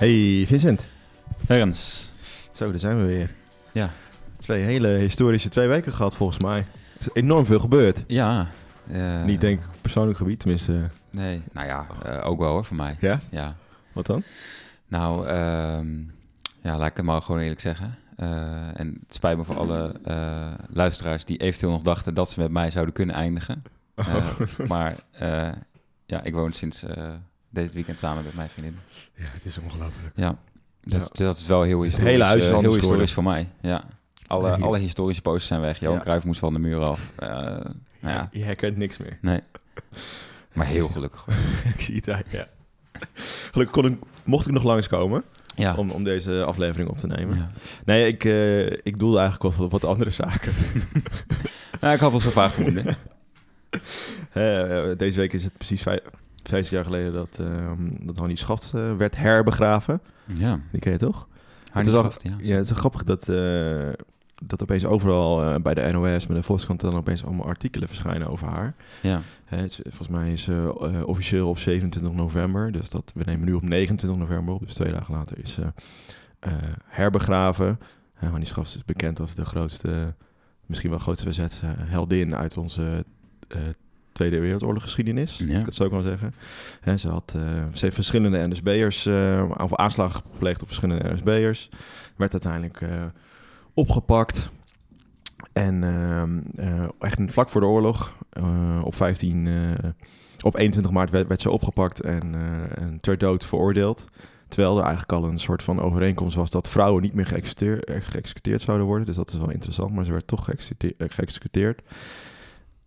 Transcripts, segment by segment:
Hey Vincent. Ernst. Zo, daar zijn we weer. Ja. Twee hele historische twee weken gehad volgens mij. Er is enorm veel gebeurd. Ja. eh, Niet denk ik op persoonlijk gebied, tenminste. Nee, nou ja, eh, ook wel hoor, voor mij. Ja? Ja. Wat dan? Nou, ehm, ja, laat ik het maar gewoon eerlijk zeggen. Eh, en het spijt me voor alle luisteraars die eventueel nog dachten dat ze met mij zouden kunnen eindigen. Eh, maar ja, ik woon sinds dit weekend samen met mijn vriendin. Ja, het is ongelooflijk. Ja, dat, Ja. dat is wel heel Het historisch. hele huis is eh, anders heel historisch voor mij. Ja. Alle, alle historische posters zijn weg. Johan Ja. Cruijff moest van de muur af. Eh, nou ja, Je herkent niks meer. nee. Maar heel gelukkig. ik zie het daar, ja. Gelukkig kon ik, mocht ik nog langskomen Ja. om, om deze aflevering op te nemen. ja. Nee, ik, eh, ik doelde eigenlijk op wat andere zaken. Nou, ik had wel zo vaak vermoeden. Deze week is het precies vijf, 50 jaar geleden dat, ehm dat Hannie Schaft eh, werd herbegraven. Ja, Die ken je toch? wel- niet ja. Ja, het is grappig dat, eh, dat opeens overal eh, bij de NOS, met de Volkskrant, dan opeens allemaal artikelen verschijnen over haar. ja. Is- volgens mij is ze officieel op 27 november, dus dat, we nemen nu op 29 november op, dus twee dagen later is ze herbegraven. Uh, Hannie Schafs is bekend als de grootste, misschien wel grootste verzetsheldin uit onze Tweede Wereldoorlog geschiedenis, Ja. ik het zo kan zeggen. Hè, ze, had, eh, ze heeft verschillende NSB'ers, eh of aanslagen gepleegd op verschillende NSB'ers. Werd uiteindelijk eh, opgepakt. En ehm, eh, echt vlak voor de oorlog, op 15, eh, op 21 maart werd, werd ze opgepakt en, en ter dood veroordeeld. Terwijl er eigenlijk al een soort van overeenkomst was dat vrouwen niet meer geëxecuteerd, geëxecuteerd zouden worden. Dus dat is wel interessant, maar ze werd toch geëxecute- eh, geëxecuteerd.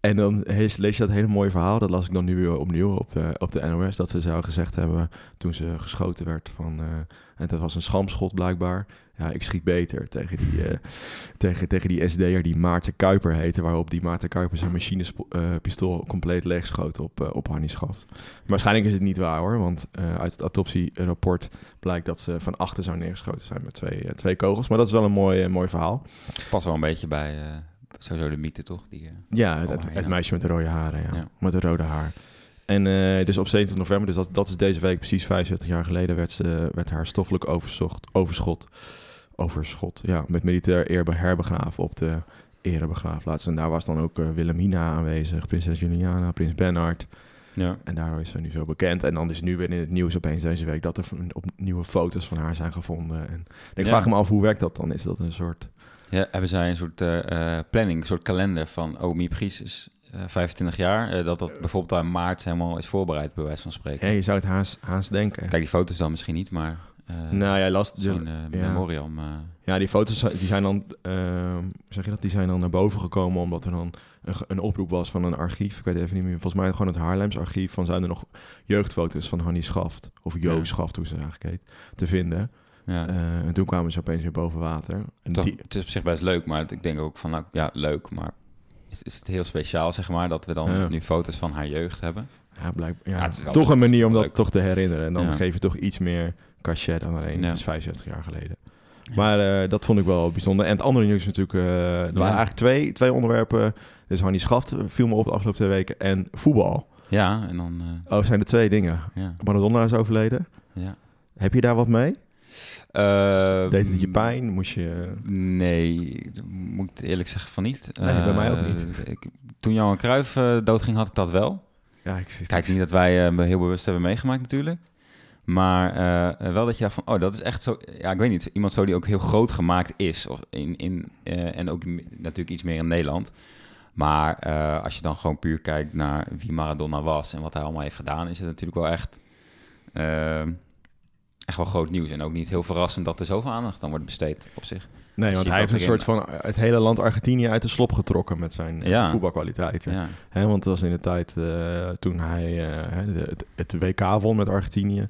En dan lees je dat hele mooie verhaal, dat las ik dan nu weer opnieuw op, eh, op de NOS, dat ze zou gezegd hebben toen ze geschoten werd van, eh, en dat was een schamschot blijkbaar, ja, ik schiet beter tegen die, eh, tegen, tegen die SD'er die Maarten Kuiper heette, waarop die Maarten Kuiper zijn machinepistool compleet leegschoot op, op Hannie Schaft. Waarschijnlijk is het niet waar hoor, want uit het autopsierapport blijkt dat ze van achter zou neergeschoten zijn met twee, twee kogels. Maar dat is wel een mooi, mooi verhaal. Past wel een beetje bij sowieso de mythe, toch? Die, eh, Ja, het, het, meisje met de rode haren, ja. Met de rode haar. En eh, dus op 27 november, dus dat, dat is deze week precies 75 jaar geleden, werd, ze, werd haar stoffelijk overzocht, overschot, overschot, ja, met militair eer herbegraven op de erebegraafplaats. En daar was dan ook eh, Wilhelmina aanwezig, prinses Juliana, prins Bernhard. ja. En daardoor is ze nu zo bekend. En dan is nu weer in het nieuws opeens deze week dat er v- op nieuwe foto's van haar zijn gevonden. En ik Ja. vraag me af, hoe werkt dat dan? Is dat een soort... ja, hebben zij een soort eh, eh, planning, een soort kalender van, oh, Miep Gies is eh, 25 jaar. eh, dat dat bijvoorbeeld aan maart helemaal is voorbereid, bij wijze van spreken. Ja, je zou het haast, haast denken. Kijk, die foto's dan misschien niet, maar nou ja, last, zo'n ja. memoriam. eh, Ja, die foto's die zijn dan, ehm, zeg je dat? Die zijn dan naar boven gekomen omdat er dan een, een oproep was van een archief. Ik weet even niet meer. Volgens mij gewoon het Haarlems archief. Van zijn er nog jeugdfoto's van Hannie Schaft of Jo Ja. Schaft, hoe ze eigenlijk heet, te vinden. Ja. Eh, en toen kwamen ze opeens weer boven water. En Toch, die, Het is op zich best leuk, maar ik denk ook van, nou, ja, leuk, maar is, is het heel speciaal, zeg maar, dat we dan Ja. nu foto's van haar jeugd hebben? ja, blijkbaar, ja, toch een manier om dat leuk. toch te herinneren. En dan geef je toch iets meer cachet dan alleen. Het is 75 jaar geleden. Maar eh, dat vond ik wel bijzonder. En het andere nieuws natuurlijk... eh, er waren eigenlijk twee, twee onderwerpen. Dus Hannie Schaft viel me op de afgelopen twee weken. En voetbal. Ja, en dan, Oh, zijn er twee dingen. ja, Maradona is overleden. ja. Heb je daar wat mee? Eh, Deed het je pijn? Moest je... Nee, moet ik eerlijk zeggen van niet. Nee, bij mij ook Eh, niet. Ik, toen Johan Cruijff eh, doodging, had ik dat wel. Ja, ik zit Kijk, niet dat wij eh, me heel bewust hebben meegemaakt natuurlijk. Maar eh, wel dat je van, oh, dat is echt zo... Ja, ik weet niet, iemand zo die ook heel groot gemaakt is. Of in, in, eh, en ook natuurlijk iets meer in Nederland. Maar eh, als je dan gewoon puur kijkt naar wie Maradona was... en wat hij allemaal heeft gedaan... is het natuurlijk wel echt... eh, echt wel groot nieuws. En ook niet heel verrassend dat er zoveel aandacht aan wordt besteed op zich. Nee, Je want hij heeft dat een erin. soort van het hele land Argentinië uit de slop getrokken met zijn eh, Ja. voetbalkwaliteiten. Ja, Hè, want het was in de tijd eh, toen hij eh, het, het WK won met Argentinië.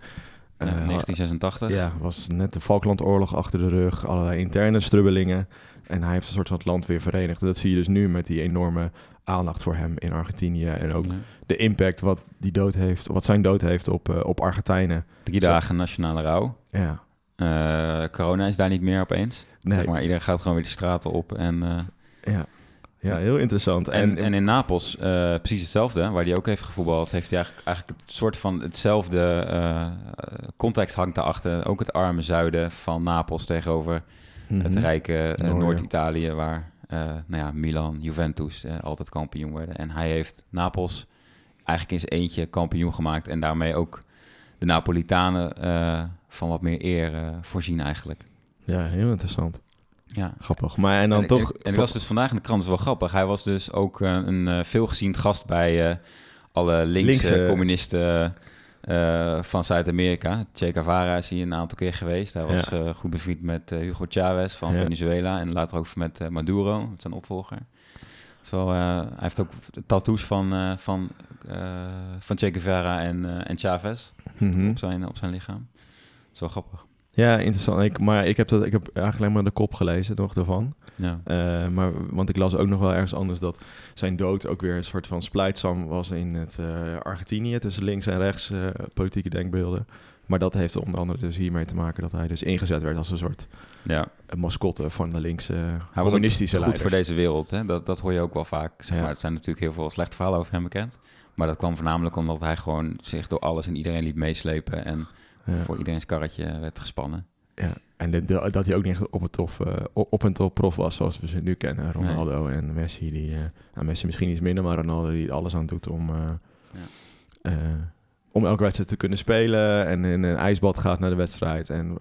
Ja, Eh, 1986. Ja, was net de Falklandoorlog achter de rug, allerlei interne strubbelingen. En hij heeft een soort van het land weer verenigd. En dat zie je dus nu met die enorme aandacht voor hem in Argentinië. En ook de impact wat, die dood heeft, wat zijn dood heeft op, eh, op Argentijnen. Drie dagen nationale rouw. Ja, Eh, corona is daar niet meer opeens. nee, Zeg maar, iedereen gaat gewoon weer de straten op. En eh, ja. ja, heel interessant. En, en, in Napels precies hetzelfde, waar hij ook heeft gevoetbald, heeft hij eigenlijk, eigenlijk het soort van hetzelfde context hangt daarachter. Ook het arme zuiden van Napels tegenover mm -hmm. het rijke Noord-Italië, waar nou ja, Milan, Juventus altijd kampioen worden. En hij heeft Napels eigenlijk in zijn eentje kampioen gemaakt en daarmee ook de Napolitanen van wat meer eer voorzien eigenlijk. Ja, heel interessant. Ja. Grappig. Maar en dan en, toch... En, ik was dus vandaag in de krant, is wel grappig. Hij was dus ook een veelgezien gast bij alle linkse, linkse. communisten van Zuid-Amerika. Che Guevara is hier een aantal keer geweest. Hij was ja. goed bevriend met Hugo Chavez van ja. Venezuela. En later ook met Maduro, zijn opvolger. Zo, hij heeft ook tattoos van, van, van Che Guevara en, en Chavez mm -hmm. op, zijn, op zijn lichaam. Zo grappig. Ja, interessant. Ik, maar ik heb, dat, ik heb eigenlijk alleen maar de kop gelezen nog daarvan. Ja. Uh, maar, want ik las ook nog wel ergens anders dat zijn dood ook weer een soort van splijtsam was in het uh, Argentinië tussen links en rechts uh, politieke denkbeelden. Maar dat heeft onder andere dus hiermee te maken dat hij dus ingezet werd als een soort ja. mascotte van de linkse hij communistische was goed voor deze wereld. Hè? Dat, dat hoor je ook wel vaak. Zeg maar. Het zijn natuurlijk heel veel slechte verhalen over hem bekend. Maar dat kwam voornamelijk omdat hij gewoon zich door alles en iedereen liet meeslepen en. Voor iedereen's karretje werd gespannen. Ja, en de, de, dat hij ook niet echt op, het tof, uh, op een top prof was zoals we ze nu kennen. Ronaldo nee. en Messi. Die, uh, nou, Messi misschien iets minder, maar Ronaldo die alles aan doet om, uh, ja. om elke wedstrijd te kunnen spelen. En in een ijsbad gaat naar de wedstrijd en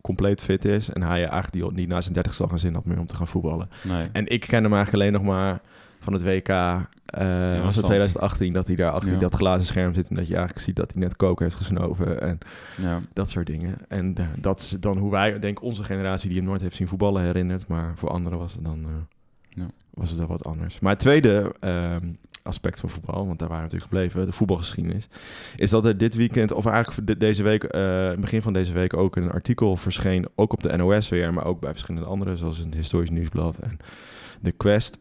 compleet fit is. En hij eigenlijk die, niet na zijn 30 zal geen zin had meer om te gaan voetballen. Nee. En ik ken hem eigenlijk alleen nog maar van het WK. Uh, was het 2018 dat hij daar achter ja. dat glazen scherm zit en dat je eigenlijk ziet dat hij net koken heeft gesnoven en ja. dat soort dingen. En uh, dat is dan hoe wij, denk onze generatie die hem nooit heeft zien voetballen herinnert, maar voor anderen was het dan uh, ja. was het wel wat anders. Maar het tweede ehm, aspect van voetbal, want daar waren we natuurlijk gebleven, de voetbalgeschiedenis, is dat er dit weekend, of eigenlijk de, deze week, begin van deze week ook een artikel verscheen, ook op de NOS weer, maar ook bij verschillende andere, zoals het Historisch Nieuwsblad en de Quest.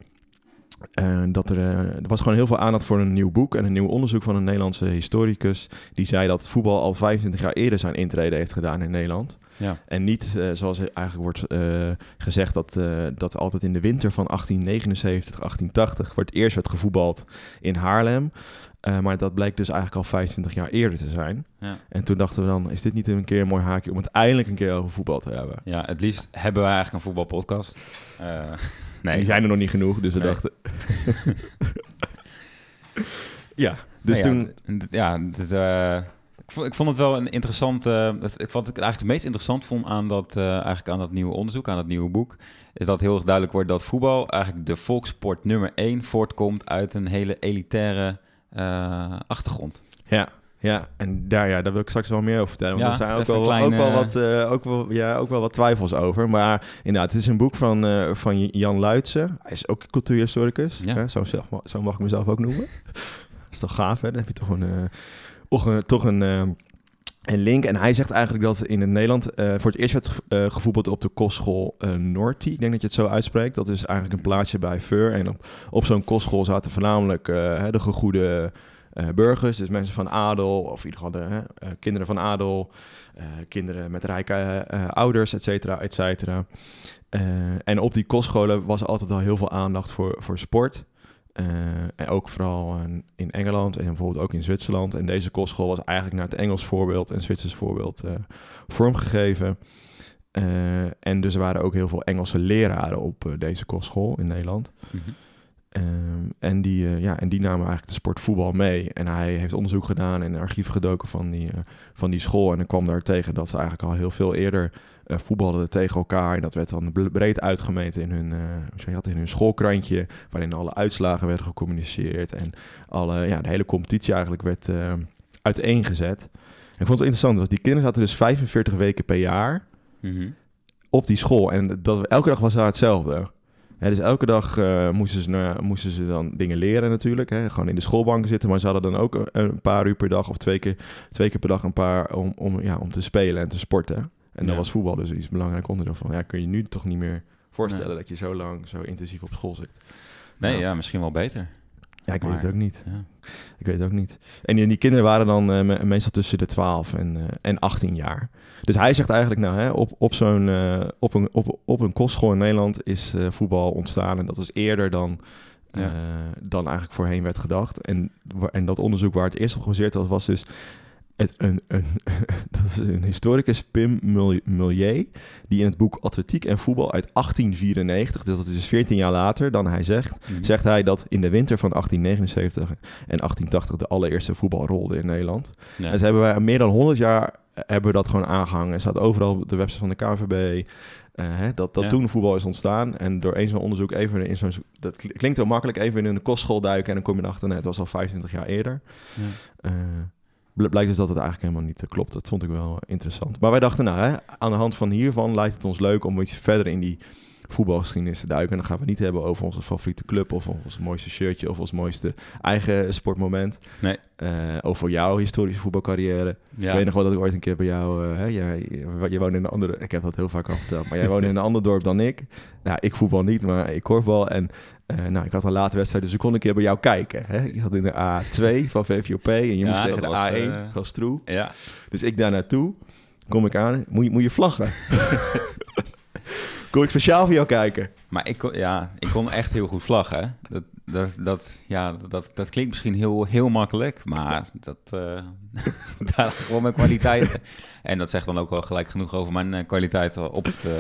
Uh, dat er, uh, er was gewoon heel veel aandacht voor een nieuw boek en een nieuw onderzoek van een Nederlandse historicus. Die zei dat voetbal al 25 jaar eerder zijn intrede heeft gedaan in Nederland. Ja. En niet uh, zoals eigenlijk wordt gezegd dat, dat altijd in de winter van 1879, 1880 wordt eerst werd gevoetbald in Haarlem. maar dat blijkt dus eigenlijk al 25 jaar eerder te zijn. Ja. En toen dachten we dan, is dit niet een keer een mooi haakje om het eindelijk een keer over voetbal te hebben? Ja, het liefst hebben we eigenlijk een voetbalpodcast. Nee, die zijn er nog niet genoeg, dus we nee. dachten... ja, dus nee, toen... Ja, dit, uh, ik, vond, ik vond het wel een interessant... Uh, ik vond het eigenlijk het meest interessant vond aan dat, uh, eigenlijk aan dat nieuwe onderzoek, aan dat nieuwe boek, is dat heel erg duidelijk wordt dat voetbal eigenlijk de volkssport nummer één voortkomt uit een hele elitaire achtergrond. Ja, ja, en daar, ja, daar wil ik straks wel meer over vertellen. Want Ja, er zijn ook wel, ook, wel wat, eh, ook, wel, ja, ook wel wat twijfels over. Maar inderdaad, het is een boek van, eh, van Jan Luitsen. Hij is ook cultuurhistoricus. Ja. Hè? Zo, zelf, zo mag ik mezelf ook noemen. Dat is toch gaaf, hè? Dan heb je toch een, eh, toch een, toch een, een link. En hij zegt eigenlijk dat in het Nederland voor het eerst werd gevoetbald op de kostschool Norti. Ik denk dat je het zo uitspreekt. Dat is eigenlijk een plaatsje bij Veur. En op, op zo'n kostschool zaten voornamelijk de gegoede eh, burgers. Dus mensen van adel, of in ieder geval de eh, kinderen van adel. eh, kinderen met rijke ouders, et cetera, et cetera. En op die kostscholen was altijd al heel veel aandacht voor, voor sport. En ook vooral in- Engeland en bijvoorbeeld ook in Zwitserland. En deze kostschool was eigenlijk naar het Engels voorbeeld en Zwitsers voorbeeld vormgegeven. En dus er waren ook heel veel Engelse leraren op deze kostschool in Nederland. Mhm. Ehm, en, die, eh, ja, en die namen eigenlijk de sport voetbal mee. En hij heeft onderzoek gedaan in de archief gedoken van die, eh, van die school. En dan kwam daar tegen dat ze eigenlijk al heel veel eerder eh, voetbalden tegen elkaar. En dat werd dan bre- breed uitgemeten in hun, dat, in hun schoolkrantje. Waarin alle uitslagen werden gecommuniceerd. En alle, ja, de hele competitie eigenlijk werd uiteengezet. En ik vond het interessant, want die kinderen zaten dus 45 weken per jaar Mhm. op die school. En dat, elke dag was daar hetzelfde. Dus elke dag eh, moesten, ze, nou, moesten ze dan dingen leren natuurlijk. Hè, gewoon in de schoolbanken zitten. Maar ze hadden dan ook een, een paar uur per dag of twee keer, twee keer per dag een paar om, om, ja, om te spelen en te sporten. En dan Ja. was voetbal dus iets belangrijk onderdeel van. Ja, kun je nu toch niet meer voorstellen Nee. dat je zo lang, zo intensief op school zit. Nee, Nou. ja, misschien wel beter. Ja, ik weet het ook niet. Ja. Ik weet het ook niet. En die, die kinderen waren dan eh, me- meestal tussen de 12 en, eh, en 18 jaar. Dus hij zegt eigenlijk, nou, hè, op, op, zo'n, eh, op, een, op, op een kostschool in Nederland is voetbal ontstaan. En dat was eerder dan, Ja. dan eigenlijk voorheen werd gedacht. En, en dat onderzoek waar het eerst op gebaseerd was, was dus het, een, een, dat is een historicus, Pim Mul- Mullier, die in het boek Atletiek en Voetbal uit 1894, dus dat is dus 14 jaar later dan hij zegt, Mhm. zegt hij dat in de winter van 1879 en 1880 de allereerste voetbal rolde in Nederland. Ja. En ze hebben wij meer dan 100 jaar eh, hebben we dat gewoon aangehangen. Er staat overal op de website van de KVB eh, hè, dat, dat Ja. toen voetbal is ontstaan. En door één zo'n onderzoek even in zo'n... Dat kl- klinkt heel makkelijk, even in een kostschool duiken en dan kom je erachter, nee, het was al 25 jaar eerder. Ja. Eh, blijkt dus dat het eigenlijk helemaal niet eh, klopt. Dat vond ik wel interessant. Maar wij dachten, nou, hè, aan de hand van hiervan lijkt het ons leuk om iets verder in die voetbalgeschiedenis te duiken. En dan gaan we niet hebben over onze favoriete club of ons mooiste shirtje of ons mooiste eigen sportmoment. Nee. Eh, over jouw historische voetbalcarrière. Ja. Ik weet nog wel dat ik ooit een keer bij jou... eh, hè, jij, jij woonde in een andere... Ik heb dat heel vaak al verteld. Maar jij woonde in een ander dorp dan ik. Nou, ik voetbal niet, maar ik korfbal. En eh, nou, ik had een late wedstrijd, dus ik kon een keer bij jou kijken. Hè? Je zat in de A2 van VVOP en je Ja, moest tegen de dat was, A1 eh, van Stroe. ja. Dus ik daar naartoe. Kom ik aan. Moet je, moet je vlaggen? Kom ik speciaal voor jou kijken? Maar ik kon, ja, ik kon echt heel goed vlaggen. Dat, dat, dat, ja, dat, dat klinkt misschien heel, heel makkelijk, maar dat, eh daar gewoon mijn kwaliteit. En dat zegt dan ook wel gelijk genoeg over mijn eh, kwaliteit op het, eh,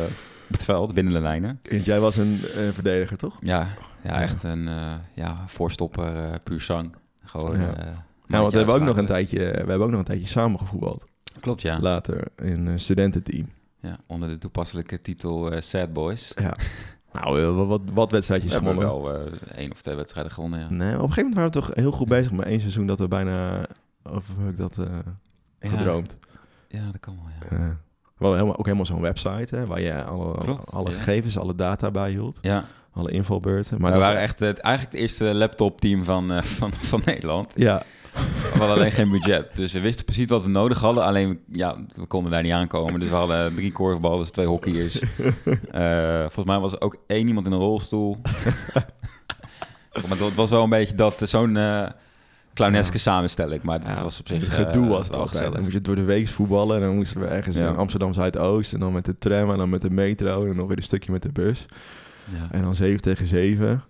op het veld, binnen de lijnen. Want jij was een eh, verdediger, toch? Ja, ja echt een eh, ja, voorstopper, eh, puur zang. Gewoon, Ja. eh, Ja, want we hebben, ook nog een tijdje, we hebben ook nog een tijdje samen gevoetbald. Klopt, ja. Later in een studententeam. Ja. Onder de toepasselijke titel eh, Sad Boys. Ja. Nou, eh, wat, wat, wat We wedstrijdjes hebben gewonnen. wel eh, één of twee wedstrijden gewonnen, ja. Nee, op een gegeven moment waren we toch heel goed bezig met één seizoen dat we bijna... Of heb ik dat Ja. gedroomd? Ja, dat kan wel, ja. We hadden helemaal, ook helemaal zo'n website hè, waar je alle, Klopt, alle ja. gegevens, alle data bij hield. Ja, Alle invalbeurten. Maar we waren echt het, eigenlijk het eerste laptopteam van, van, van Nederland. Ja, We hadden alleen geen budget. Dus we wisten precies wat we nodig hadden. Alleen, ja, we konden daar niet aankomen. Dus we hadden drie korfballers, twee hockeyers. Eh, volgens mij was er ook één iemand in een rolstoel. maar dat was wel een beetje dat, eh, zo'n eh clowneske samenstelling. Maar het Ja, was op zich het gedoe eh, was het wel altijd. Dan gezellig. moest je door de week voetballen. En dan moesten we ergens Ja. in Amsterdam Zuidoost. En dan met de tram en dan met de metro. En nog weer een stukje met de bus. Ja. En dan 7 tegen 7.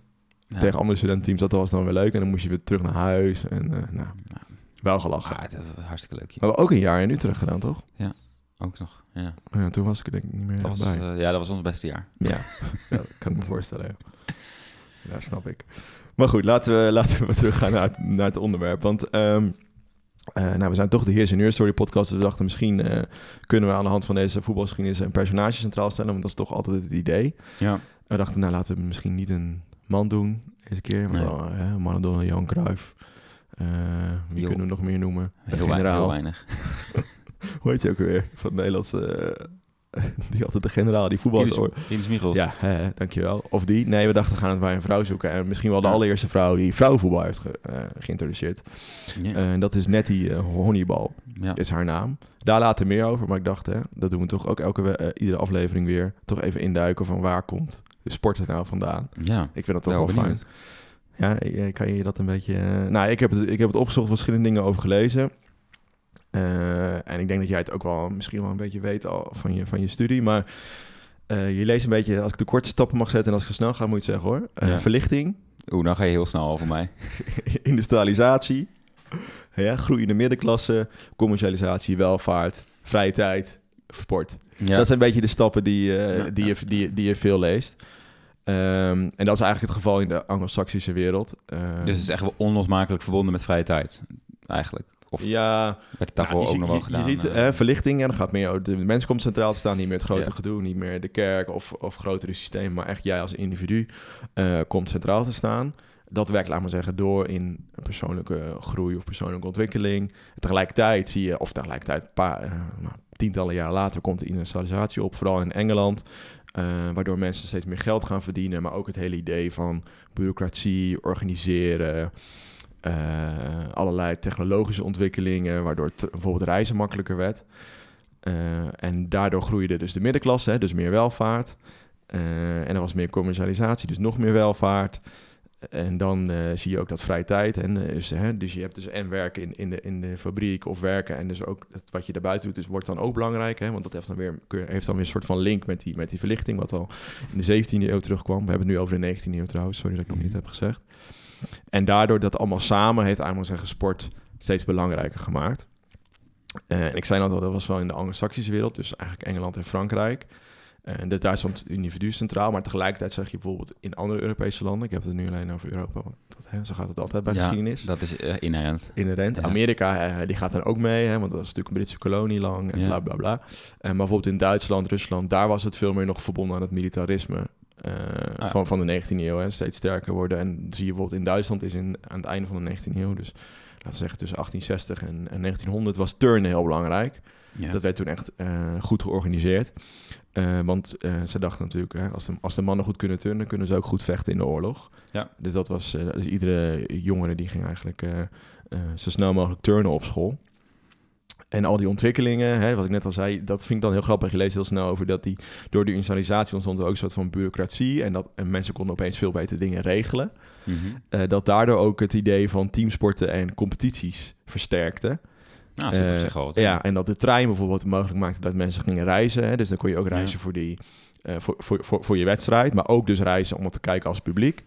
Ja. Tegen andere studententeams. Dat was dan weer leuk. En dan moest je weer terug naar huis. En eh, nou, Ja. wel gelachen. Het was hartstikke leuk. Maar we hebben ook een jaar in Utrecht gedaan, toch? Ook nog, ja. Ja, toen was ik er denk ik niet meer Dat was, eh, ja, dat was ons beste jaar. Ja, ja dat kan ik me voorstellen. Ja. ja, snap ik. Maar goed, laten we, laten we teruggaan naar het, naar het onderwerp. Want ehm, eh, nou, we zijn toch de Heers en Story podcast. Dus we dachten misschien kunnen we aan de hand van deze voetbalgeschiedenis een personage centraal stellen. Want dat is toch altijd het idee. Ja. We dachten, nou laten we misschien niet een man doen deze keer. Nee. Maradona, Johan Cruijff. Eh, wie Jo. kunnen we nog meer noemen? De Heel, generaal. heel weinig. Hoe heet je ook weer? Van het Nederlandse... eh, die altijd de generaal, die voetbal... Rinus- Rinus Michels. Ja, hè, dankjewel. Of die. Nee, we dachten, we gaan het bij een vrouw zoeken. En misschien wel de Ja. allereerste vrouw die vrouwenvoetbal heeft ge- eh, geïntroduceerd. Ja. En dat is Nettie eh, Honeybal, ja. is haar naam. Daar later meer over, maar ik dacht, hè, dat doen we toch ook elke iedere aflevering weer. Toch even induiken van waar komt sport er nou vandaan. ja. Ik vind dat toch Wel fijn. Ja, eh, kan je dat een beetje... eh, Nou, ik heb, het, ik heb het opgezocht, verschillende dingen over gelezen. Eh, en ik denk dat jij het ook wel misschien wel een beetje weet al van je, van je studie. Maar je leest een beetje, als ik de korte stappen mag zetten en als ik snel ga, moet je het zeggen hoor. Ja. Verlichting, Oeh, dan ga je heel snel over mij. industrialisatie, ja, groeiende middenklasse, commercialisatie, welvaart, vrije tijd, sport. Ja. Dat zijn een beetje de stappen die, eh, Ja. die, je, die, die je veel leest. Ehm, en dat is eigenlijk het geval in de Anglo-Saxische wereld. Ehm, Dus het is echt wel onlosmakelijk verbonden met vrije tijd, eigenlijk. Of ja, werd daarvoor ook nog wel je, gedaan? Je ziet eh? verlichting, en dan gaat meer, de mens komt centraal te staan, niet meer het grote gedoe, niet meer de kerk of, of grotere systeem, maar echt jij als individu eh, komt centraal te staan. Dat werkt, laat maar zeggen, door in persoonlijke groei of persoonlijke ontwikkeling. Tegelijkertijd zie je, of tegelijkertijd, paar, eh, nou, tientallen jaren later komt de industrialisatie op, vooral in Engeland. eh, waardoor mensen steeds meer geld gaan verdienen, maar ook het hele idee van bureaucratie, organiseren, eh, allerlei technologische ontwikkelingen, waardoor bijvoorbeeld reizen makkelijker werd. En daardoor groeide dus de middenklasse, dus meer welvaart. En er was meer commercialisatie, dus nog meer welvaart. En dan eh, zie je ook dat vrije tijd. En, dus, hè, dus je hebt dus en werken in, in, de, in de fabriek of werken. En dus ook het, wat je daarbuiten doet, dus wordt dan ook belangrijk. Hè, want dat heeft dan, weer, heeft dan weer een soort van link met die, met die verlichting. Wat al in de 17e eeuw terugkwam. We hebben het nu over de 19e eeuw trouwens. Sorry dat ik nog niet Mhm. heb gezegd. En daardoor dat allemaal samen heeft eigenlijk zeggen sport steeds belangrijker gemaakt. Eh, en ik zei net al, dat was wel in de Anglo-Saxische wereld. Dus eigenlijk Engeland en Frankrijk. En dus daar stond het individu centraal. Maar tegelijkertijd zeg je bijvoorbeeld in andere Europese landen... ik heb het nu alleen over Europa, want dat, hè, zo gaat het altijd bij Ja, geschiedenis. Dat is eh, inherent. Inherent. Ja. Amerika, eh, die gaat dan ook mee, hè, want dat was natuurlijk een Britse kolonie lang en Ja. bla bla bla. Maar bijvoorbeeld in Duitsland, Rusland, daar was het veel meer nog verbonden aan het militarisme. eh, Ah. van, van de 19e eeuw, hè, steeds sterker worden. En zie je bijvoorbeeld in Duitsland is in, aan het einde van de 19e eeuw, dus laten we zeggen tussen 1860 en, en 1900, was turnen heel belangrijk. Ja. Dat werd toen echt eh, goed georganiseerd. Eh, want eh, ze dachten natuurlijk, hè, als, de, als de mannen goed kunnen turnen, kunnen ze ook goed vechten in de oorlog. Ja. Dus dat was, eh, dus iedere jongere die ging eigenlijk zo snel mogelijk turnen op school. En al die ontwikkelingen, hè, wat ik net al zei, dat vind ik dan heel grappig. Je leest heel snel over dat die door de industrialisatie ontstond er ook een soort van bureaucratie. En dat en mensen konden opeens veel beter dingen regelen. Mhm. Dat daardoor ook het idee van teamsporten en competities versterkte. Nou, op zich wat. Ja, en dat de trein bijvoorbeeld mogelijk maakte dat mensen gingen reizen. Hè? Dus dan kon je ook reizen Ja. voor, die, eh, voor, voor, voor, voor je wedstrijd. Maar ook dus reizen om het te kijken als publiek.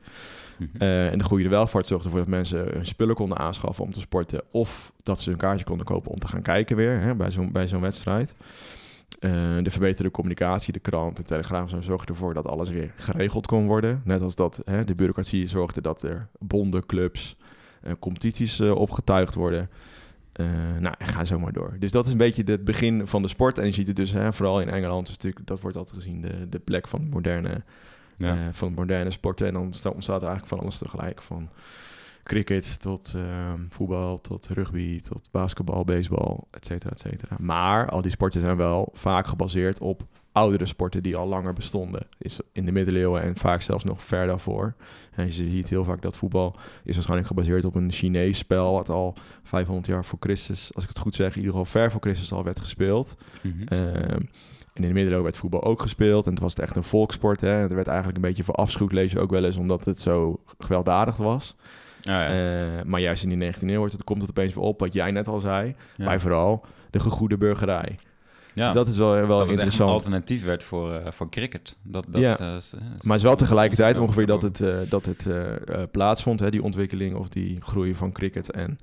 Mhm. Eh, en de goede welvaart zorgde ervoor dat mensen hun spullen konden aanschaffen om te sporten. Of dat ze een kaartje konden kopen om te gaan kijken weer hè, bij zo'n bij zo'n wedstrijd. De verbeterde communicatie, de krant, de telegraaf zo zorgden ervoor dat alles weer geregeld kon worden. Net als dat hè, de bureaucratie zorgde dat er bonden, clubs, eh, competities opgetuigd worden. Eh, nou, en ga zo maar door. Dus dat is een beetje het begin van de sport. En je ziet het dus, hè, vooral in Engeland, is natuurlijk, dat wordt altijd gezien de, de plek van moderne ja. eh, van moderne sporten. En dan sta- ontstaat er eigenlijk van alles tegelijk. Van cricket tot ehm, voetbal, tot rugby, tot basketbal, baseball, et cetera, et cetera. Maar al die sporten zijn wel vaak gebaseerd op oudere sporten die al langer bestonden. Is in de middeleeuwen en vaak zelfs nog ver daarvoor. En je ziet heel vaak dat voetbal is waarschijnlijk gebaseerd op een Chinees spel... wat al 500 jaar voor Christus, als ik het goed zeg... in ieder geval ver voor Christus al werd gespeeld. Mhm. Ehm, en in de middeleeuwen werd voetbal ook gespeeld. En het was echt een volkssport. Hè. Er werd eigenlijk een beetje verafschuwd, lees je ook wel eens, omdat het zo gewelddadig was. Ah, ja. Eh, maar juist in die 19e eeuw wordt het, komt het opeens weer op, wat jij net al zei. Ja. Maar vooral de gegoede burgerij. Ja. Dus dat is wel, wel dat echt een interessant. alternatief werd voor, eh, voor cricket. Dat, dat, Ja. eh, is- Maar het is wel tegelijkertijd ongeveer dat het, eh, dat het plaatsvond, hè, die ontwikkeling of die groei van cricket en,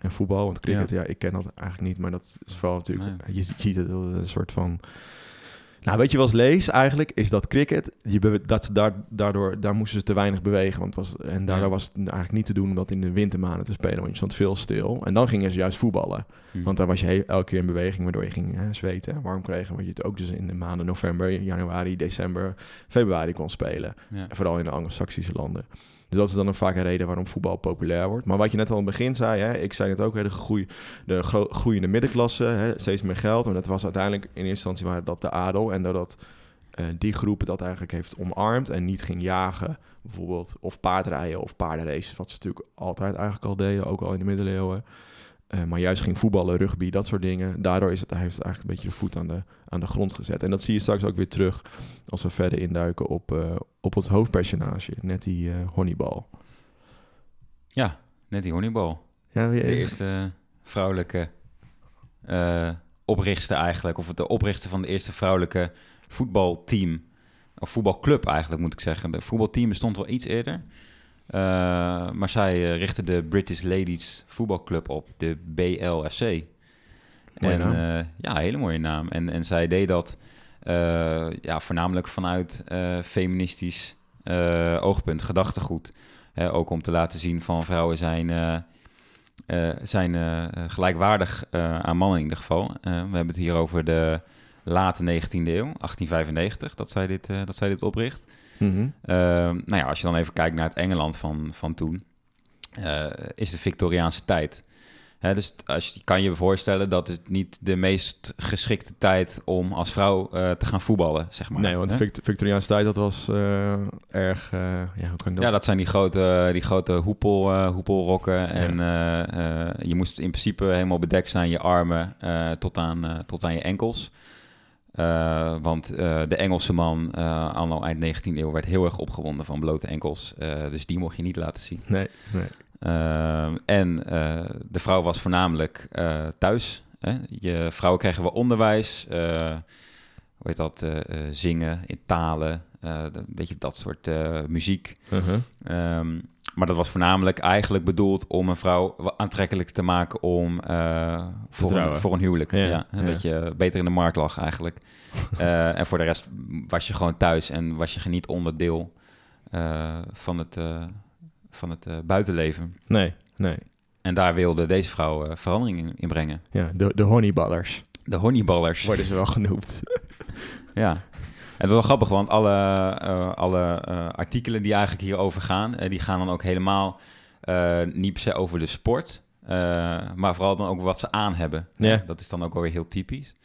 en voetbal. Want cricket, ja. ik ken dat eigenlijk niet, maar dat is vooral natuurlijk, je ziet het een soort van... Nou, weet je wat ik lees eigenlijk, is dat cricket, je dat daar, daardoor, daar moesten ze te weinig bewegen. Want was, en daardoor Ja. was het eigenlijk niet te doen om dat in de wintermaanden te spelen, want je stond veel stil. En dan gingen ze juist voetballen. Mhm. Want daar was je elke keer in beweging, waardoor je ging hè, zweten en warm kreeg. En wat je het ook dus in de maanden november, januari, december, februari kon spelen. ja. En vooral in de Anglo-Saxische landen. Dus dat is dan een vaak een reden waarom voetbal populair wordt. Maar wat je net al in het begin zei, hè, ik zei het ook, hè, de, groei, de gro- groeiende middenklasse, hè, steeds meer geld. En dat was uiteindelijk in eerste instantie waren dat de adel. En doordat eh, die groep dat eigenlijk heeft omarmd en niet ging jagen, bijvoorbeeld, of paardrijden of paardenraces, wat ze natuurlijk altijd eigenlijk al deden, ook al in de middeleeuwen. Eh, maar juist ging voetballen, rugby, dat soort dingen. Daardoor is het, heeft het eigenlijk een beetje de voet aan de, aan de grond gezet. En dat zie je straks ook weer terug als we verder induiken op, eh, op het hoofdpersonage. Net die Honeyball. ja, net die honeybal. Ja, De eerste vrouwelijke eh oprichter eigenlijk. Of de oprichter van de eerste vrouwelijke voetbalteam. Of voetbalclub eigenlijk moet ik zeggen. De voetbalteam bestond wel iets eerder. Eh, maar zij eh, richtte de British Ladies Voetbalclub op, de BLFC. Mooie en naam. eh, ja, hele mooie naam. En, en zij deed dat ja, voornamelijk vanuit feministisch oogpunt, gedachtegoed. Ook om te laten zien van vrouwen zijn, eh, zijn gelijkwaardig aan mannen in ieder geval. We hebben het hier over de late 19e eeuw, 1895, dat zij dit, dat zij dit opricht. Mhm. Ehm, nou ja, als je dan even kijkt naar het Engeland van, van toen, eh, is de Victoriaanse tijd. Hè, dus als je kan je voorstellen dat het niet de meest geschikte tijd om als vrouw eh, te gaan voetballen, zeg maar. Nee, want? Vict Victoriaanse tijd, dat was eh, erg... ja, hoe kan dat? Ja, dat zijn die grote, die grote hoepel, hoepelrokken. En je moest in principe helemaal bedekt zijn, je armen tot, aan, tot aan je enkels. Eh, want eh, de Engelse man, uh, anno eind 19e eeuw, werd heel erg opgewonden van blote enkels. Dus die mocht je niet laten zien. Nee, nee. en de vrouw was voornamelijk thuis. Hè? Je vrouwen kregen wel onderwijs, hoe heet dat, zingen in talen, een beetje dat soort muziek. -huh. Um, maar dat was voornamelijk eigenlijk bedoeld om een vrouw aantrekkelijk te maken om uh, voor, een, voor, een, huwelijk. Ja, ja, ja, Dat je beter in de markt lag eigenlijk. uh, en voor de rest was je gewoon thuis en was je niet onderdeel uh, van het, van het buitenleven. Nee, nee. En daar wilde deze vrouw verandering in, brengen. Ja, de, de honeyballers. De honeyballers. Worden ze wel genoemd. ja. En wel grappig, want alle, uh, alle uh, artikelen die eigenlijk hierover gaan, uh, die gaan dan ook helemaal niet per se over de sport, maar vooral dan ook wat ze aan hebben. Ja. Dat is dan ook alweer heel typisch. En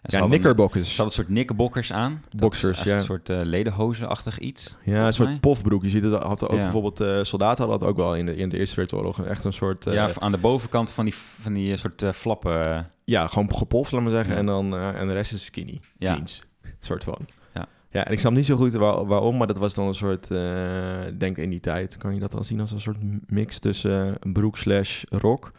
ja. Ze hadden een soort knickerbockers aan. Boxers, ja. Een soort uh, ledenhozen-achtig iets. Ja, een soort mij. pofbroek. Je ziet het, had ook ja. bijvoorbeeld, uh, soldaten hadden dat ook wel in de, in de Eerste Wereldoorlog. Echt een soort... Uh, ja, aan de bovenkant van die, van die soort flappen. Ja, gewoon gepoft, laat maar zeggen. En, dan, en de rest is skinny jeans, soort van. Ja, en ik snap niet zo goed waar, waarom, maar dat was dan een soort, uh, denk in die tijd, kan je dat dan zien als een soort mix tussen een broek slash rock.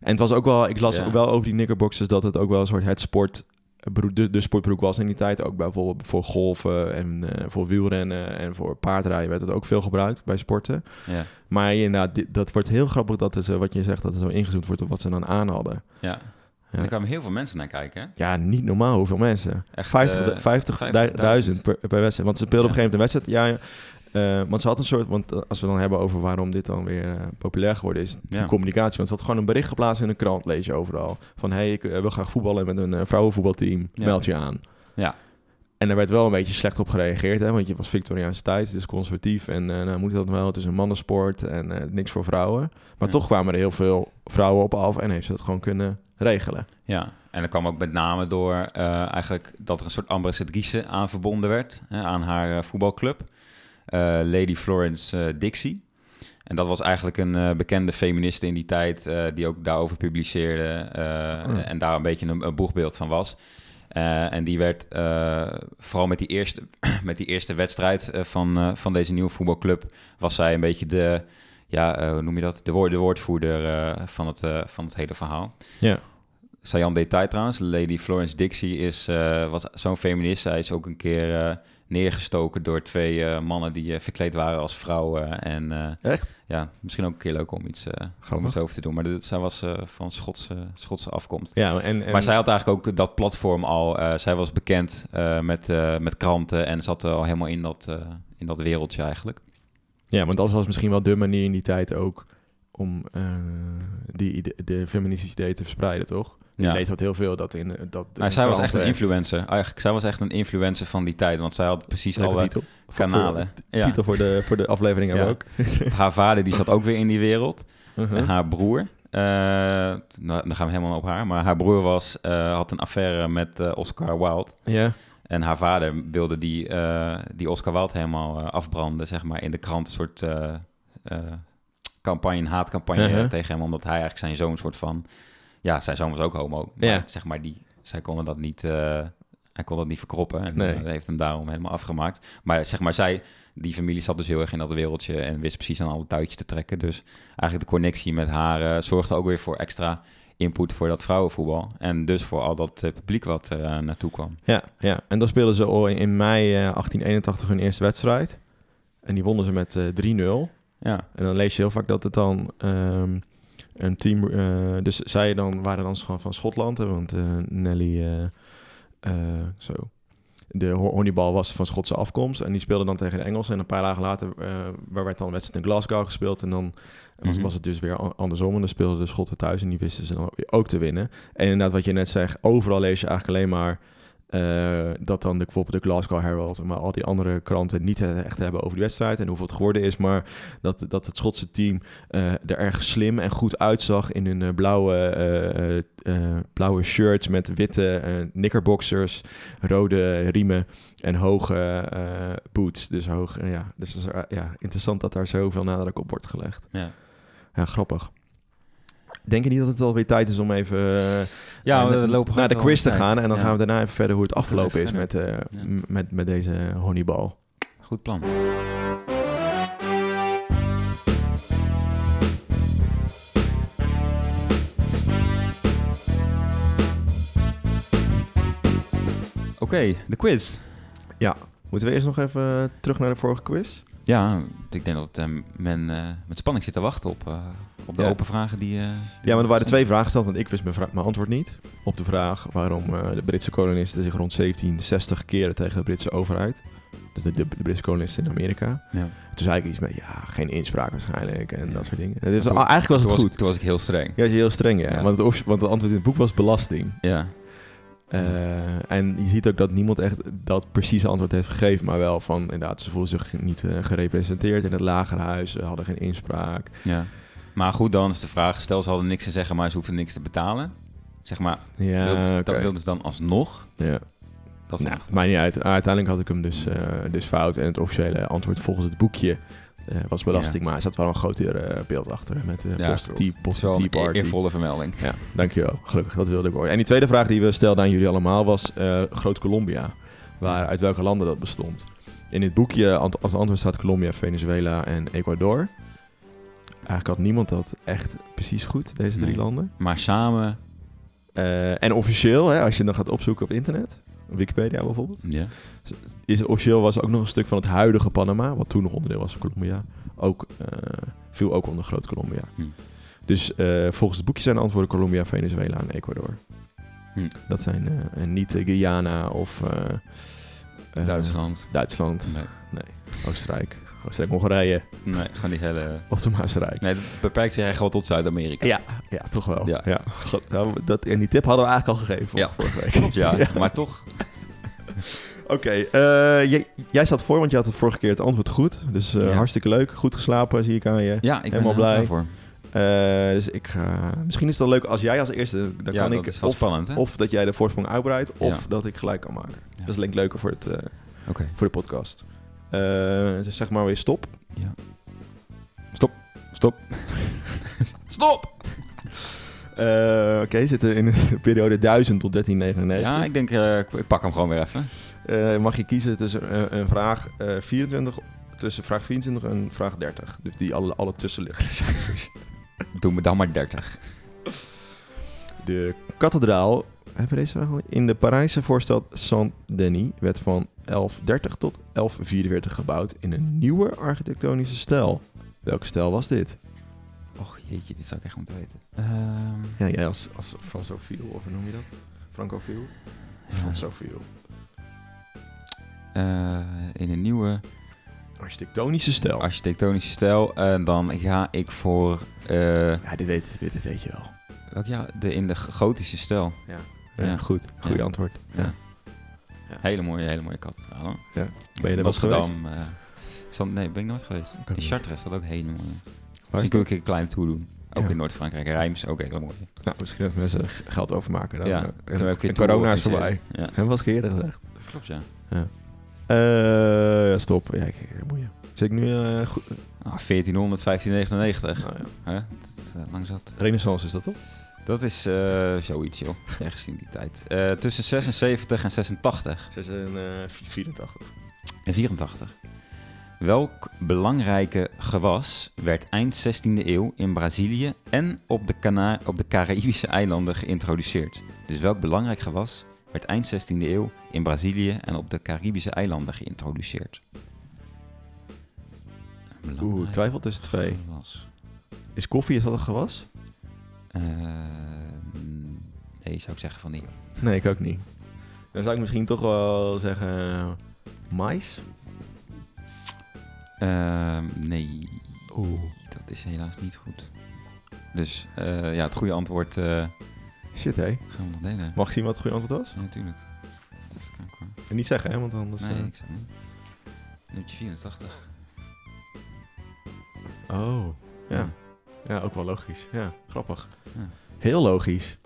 En het was ook wel, ik las Ja. ook wel over die knickerboxers dat het ook wel een soort het sport, broek- de, de sportbroek was in die tijd. Ook bijvoorbeeld voor golfen en eh, voor wielrennen en voor paardrijden werd het ook veel gebruikt bij sporten. Ja, Maar inderdaad, dit- dat wordt heel grappig dat zo, wat je zegt, dat er zo ingezoomd wordt op wat ze dan aan hadden. ja. En er kwamen heel veel mensen naar kijken. Hè? Ja, niet normaal hoeveel mensen. Echt, 50 eh, 50.000 per, per wedstrijd. Want ze speelden op een gegeven moment een wedstrijd. Ja, ja. Eh, want ze had een soort... Want eh, als we dan hebben over waarom dit dan weer populair geworden is... Ja. communicatie. Want ze had gewoon een bericht geplaatst in een krant, lees je overal. Van, hey, ik wil graag voetballen met een vrouwenvoetbalteam. Ja. Meld je aan. Ja. En er werd wel een beetje slecht op gereageerd, hè, want je was Victoriaanse tijd, dus conservatief. En eh nou moet dat wel, het is een mannensport en eh, niks voor vrouwen. Maar Ja. toch kwamen er heel veel vrouwen op af en heeft ze dat gewoon kunnen regelen. Ja, en dat kwam ook met name door eh, eigenlijk dat er een soort ambassadrice aan verbonden werd hè, aan haar voetbalclub, Lady Florence Dixie. En dat was eigenlijk een bekende feministe in die tijd, die ook daarover publiceerde Hmm. en daar een beetje een, een boegbeeld van was. Eh, en die werd eh, vooral met die eerste, met die eerste wedstrijd eh, van, van deze nieuwe voetbalclub, was zij een beetje de, ja, hoe noem je dat? De, woord, de woordvoerder van, het, van het hele verhaal. Ja. Sajan detail trouwens, Lady Florence Dixie is, was zo'n feminist. Zij is ook een keer neergestoken door twee eh, mannen die eh, verkleed waren als vrouwen. En eh, Echt? ja, misschien ook een keer leuk om iets, om over te doen. Maar dit- zij was van Schotse, Schotse afkomst. Ja, en, en Maar zij had eigenlijk ook dat platform al. zij was bekend met, met kranten en zat al helemaal in dat, in dat wereldje eigenlijk. Ja, want dat was misschien wel de manier in die tijd ook om die, de feministische idee te verspreiden, toch? Je Ja. leest dat heel veel, dat in dat Maar zij was echt een influencer. Eigenlijk, zij was echt een influencer van die tijd. Want zij had precies Leuke alle titel. Kanalen. voor- Ja. Titel voor de, voor de aflevering hebben we ook. Haar vader die zat ook weer in die wereld. Uh-huh. En haar broer, eh, nou, dan gaan we helemaal op haar. Maar haar broer was, eh, had een affaire met eh, Oscar Wilde. Ja, En haar vader wilde die, eh, die Oscar Wilde helemaal afbranden, zeg maar, in de krant. Een soort eh, eh, campagne, een haatcampagne Uh-huh. tegen hem. Omdat hij eigenlijk zijn zoon soort van... Ja, zijn zoon was ook homo. Maar Ja. zeg maar, die, zij konden dat niet... eh, hij kon dat niet verkroppen. En Nee. eh, heeft hem daarom helemaal afgemaakt. Maar zeg maar, zij... Die familie zat dus heel erg in dat wereldje en wist precies aan alle touwtjes te trekken. Dus eigenlijk de connectie met haar eh, zorgde ook weer voor extra input voor dat vrouwenvoetbal. En dus voor al dat publiek wat er naartoe kwam. ja, ja. En dan speelden ze al in, mei eh, 1881 hun eerste wedstrijd. En die wonnen ze met eh 3-0. Ja, En dan lees je heel vaak dat het dan ehm, een team... eh, dus zij dan, waren dan gewoon van Schotland, hè, want eh, Nelly... eh, zo. De ho- honibal was van Schotse afkomst en die speelde dan tegen de Engelsen. En een paar dagen later waar werd dan een wedstrijd in Glasgow gespeeld. En dan was, Mhm. was het dus weer andersom. En dan speelden de Schotten thuis en die wisten ze dan ook- ook te winnen. En inderdaad, wat je net zegt, overal lees je eigenlijk alleen maar eh, dat dan de, bijvoorbeeld de Glasgow Herald, maar al die andere kranten niet echt hebben over die wedstrijd en hoeveel het geworden is, maar dat, dat het Schotse team eh, er erg slim en goed uitzag in hun eh, blauwe, eh, blauwe shirts met witte knickerboxers, rode riemen en hoge boots. Dus hoog, ja, dus ja, interessant dat daar zoveel nadruk op wordt gelegd. ja. Ja, grappig. Denk je niet dat het alweer tijd is om even eh, Ja, eh, we lopen naar de quiz te gaan en dan Ja. gaan we daarna even verder hoe het afgelopen is met, eh, Ja. met, met deze honibal. Goed plan. Oké, de quiz. Moeten we eerst nog even terug naar de vorige quiz? Ja, ik denk dat men met spanning zit te wachten op, op de Ja. open vragen die... die Ja, maar er waren twee vragen gesteld, want ik wist mijn, mijn antwoord niet. Op de vraag waarom eh, de Britse kolonisten zich rond 1760 keren tegen de Britse overheid. Dus de, de, de Britse kolonisten in Amerika. Ja. Toen zei ik iets met, ja, geen inspraak waarschijnlijk en dat soort dingen. Dus toen- eigenlijk was het was, goed. toen was ik heel streng. Ja, is heel streng, ja. Want, het, want het antwoord in het boek was belasting. Ja. Eh, en je ziet ook dat niemand echt dat precieze antwoord heeft gegeven, maar wel van inderdaad, ze voelen zich niet gerepresenteerd in het lagerhuis, ze hadden geen inspraak. ja. Maar goed, dan is de vraag, stel ze hadden niks te zeggen, maar ze hoefden niks te betalen. Zeg maar, Ja, wilden, dat wilden ze dan alsnog? ja. Dat Nou, maakt niet uit. Uiteindelijk had ik hem dus, eh, dus fout en het officiële antwoord volgens het boekje eh, was belasting, maar er zat wel een groter eh, beeld achter met de Ja, Het een eer- party. eervolle vermelding. Ja, dankjewel. Gelukkig, dat wilde ik horen. En die tweede vraag die we stelden aan jullie allemaal was Groot-Colombia. Waar, uit welke landen dat bestond. In dit boekje als antwoord staat Colombia, Venezuela en Ecuador. Eigenlijk had niemand dat echt precies goed, deze drie Nee. landen. Maar samen, Eh, en officieel, hè, als je dan gaat opzoeken op internet, Wikipedia bijvoorbeeld, ja. is officieel was ook nog een stuk van het huidige Panama, wat toen nog onderdeel was van Colombia, ook, eh, viel ook onder Groot-Colombia. Hm. Dus eh, volgens het boekje zijn de antwoorden Colombia, Venezuela en Ecuador. Hm. Dat zijn en niet Guyana of Duitsland. Duitsland, Nee, Oostenrijk, Oostenrijk, Hongarije nee, gewoon die hele... of de Maasrijk. Nee, het beperkt zich echt gewoon tot Zuid-Amerika. Ja, ja, toch wel. Ja. Ja. God, nou, dat, en die tip hadden we eigenlijk al gegeven Ja. vorige week. Ja. Ja. Maar toch, Oké, eh, jij, jij zat voor, want je had het vorige keer het antwoord goed. Dus eh, Ja. hartstikke leuk. Goed geslapen, zie ik aan je. ja, ik ben Helemaal blij. voor. Eh, dus ik ga... Misschien is het wel leuk als jij als eerste... Dan Ja, kan dat ik is wel of, spannend, hè? of dat jij de voorsprong uitbreidt, of Ja. dat ik gelijk kan maken. Dat is denk leuker voor, het, voor de podcast. Eh, dus zeg maar weer stop. Ja. Stop. Stop. stop! Eh, Oké, zitten in de periode 1000 tot 1399. Ja, ik denk, eh, ik- pak hem gewoon weer even. Eh, mag je kiezen tussen een vraag eh 24, tussen vraag 24 en vraag 30. Dus die alle, alle tussenliggende cijfers. Doe me dan maar 30. De kathedraal, hebben we deze vraag al? In de Parijse voorstad Saint-Denis werd van 1130 tot 1144 gebouwd in een nieuwe architectonische stijl. Welke stijl was dit? Och jeetje, dit zou ik echt moeten weten. Ehm Ja, jij als, als Fransofiel, of hoe noem je dat? Francofiel? Fransofiel. eh, in een nieuwe Architectonische stijl. architectonische stijl. En dan ga ik voor... eh ja, dit weet, dit, dit weet je wel. welk jaar? De, in de gotische stijl. Ja, Ja. goed. Goeie Ja. antwoord. Ja. Ja. Hele mooie, hele mooie kat. Ja. Ben je er wel geweest? eh, Zand- nee, ben ik nooit geweest. ook In. Chartres is dat ook hele mooie. Misschien kun ik een klein tour doen. Ook Ja. in Noord-Frankrijk. Rijms, ook hele mooi. Nou, misschien dat mensen geld overmaken. Dan, Ja, eh, en, corona is voorbij. Ja, En was ik eerder gezegd. klopt ja. Eh, ja, stop. Ja, ik, ik moet je. Zit ik nu eh, goed? Ah, 1400, 1599. Nou, ja. Hè? Dat eh, lang zat. Renaissance is dat toch? Dat is eh, zoiets, joh. Ergens in die tijd. Eh, tussen 76 en 86 Ze zijn eh 84. en 84. Welk belangrijke gewas werd eind 16e eeuw in Brazilië en op de, Cana op de Caraïbische eilanden geïntroduceerd? Dus welk belangrijk gewas werd eind 16e eeuw in Brazilië en op de Caribische eilanden geïntroduceerd? Oeh, twijfel tussen twee. gewas. Is koffie, is dat een gewas? Eh, nee, zou ik zeggen van niet. Nee, ik ook niet. Dan zou ik misschien toch wel zeggen... mais? Ehm, nee, Oeh. dat is helaas niet goed. Dus eh, ja, het goede antwoord eh, Shit, hé. gaan we nog delen. Mag ik zien wat het goede antwoord was? Ja, natuurlijk. Even kijken hoor. En niet zeggen, hè, want anders... Nee, eh, ik zeg niet. Nummer 84. Oh, ja. Ja, ook wel logisch. Ja, grappig. Ja. Heel logisch.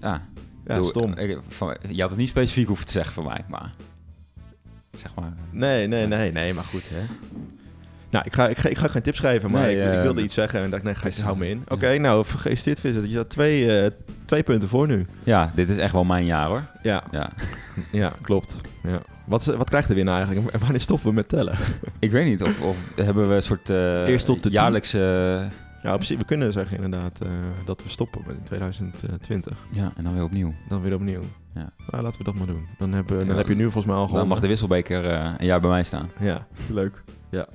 Ja, Ja, doe- stom. eh, van- je had het niet specifiek hoeven te zeggen voor mij, maar... Zeg maar... eh, Nee, nee, nee, nee, maar goed, hè. Nou, ik ga, ik, ga, ik ga geen tips geven, maar Nee, ik, ik eh, wilde iets zeggen en dacht, nee, ga, is- hou me in. ja. Oké, nou, vergeet dit. Je staat twee, eh, twee punten voor nu. Ja, dit is echt wel mijn jaar hoor. Ja, Ja. ja klopt. Ja. Wat, wat krijgt de winnaar eigenlijk? En wanneer stoppen we met tellen? Ik weet niet, of, of hebben we een soort Eerst tot de jaarlijkse... Ja, zich, we kunnen zeggen inderdaad eh, dat we stoppen in 2020. ja, en dan weer opnieuw. Dan weer opnieuw. Ja. Nou, laten we dat maar doen. Dan, hebben, dan Ja, heb je nu volgens mij al Dan gewonnen. mag de wisselbeker eh, een jaar bij mij staan. Ja, leuk.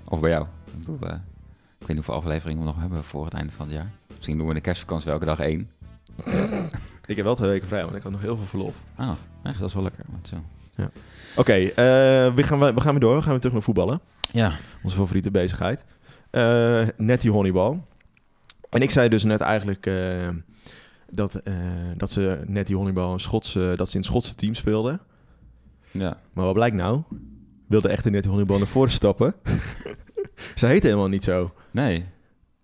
Of bij jou. Ik, bedoel, eh, ik weet niet hoeveel afleveringen we nog hebben voor het einde van het jaar. Misschien doen we in de kerstvakantie elke dag één. Ik heb wel twee weken vrij, want ik had nog heel veel verlof. Ah, Dus dat is wel lekker. zo. Oké, eh, we, gaan, we gaan weer door. We gaan weer terug naar voetballen. Ja, Onze favoriete bezigheid. Net die honneybal. En ik zei dus net eigenlijk eh, dat, eh, dat ze net die honneybal een Schotse, dat ze in het Schotse team speelden. ja. Maar wat blijkt nou? Wilde echt net die honneybal naar voren stappen. ze heette helemaal niet zo. Nee.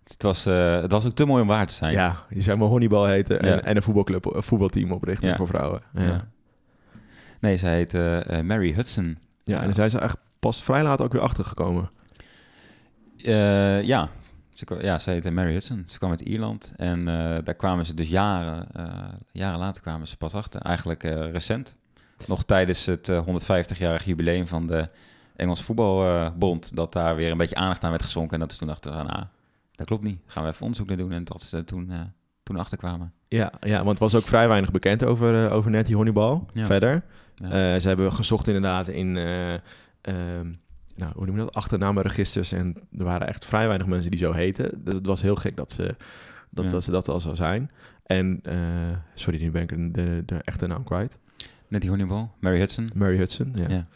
Het was, eh, het was ook te mooi om waar te zijn. Ja, je zou maar honneybal heten en, Ja. en een voetbalclub, een voetbalteam oprichten Ja. voor vrouwen. Ja. Nee, zij heet Mary Hudson. en Ja. daar zijn ze echt pas vrij laat ook weer achtergekomen. Ja. Ze, ja, zij heette Mary Hudson. Ze kwam uit Ierland. En eh, daar kwamen ze dus jaren, eh, jaren later kwamen ze pas achter. Eigenlijk eh, recent. Nog tijdens het eh, 150-jarig jubileum van de Engels Voetbalbond. dat daar weer een beetje aandacht aan werd geschonken. En dat is toen achteraan, ah, dat klopt niet. Gaan we even onderzoek naar doen. En dat ze toen, toen achterkwamen. Ja, ja, want er was ook vrij weinig bekend over, over net die honneybal. Ja. Verder. Ja. Ze hebben gezocht inderdaad in, eh, ehm, nou, hoe noem je dat, achternaamregisters. En er waren echt vrij weinig mensen die zo heten. Dus het was heel gek dat ze dat, Ja. dat, ze dat al zou zijn. En, eh, sorry, nu ben ik de, de echte naam kwijt. Net die honeybal. Mary Hudson. Mary Hudson, ja. Ja.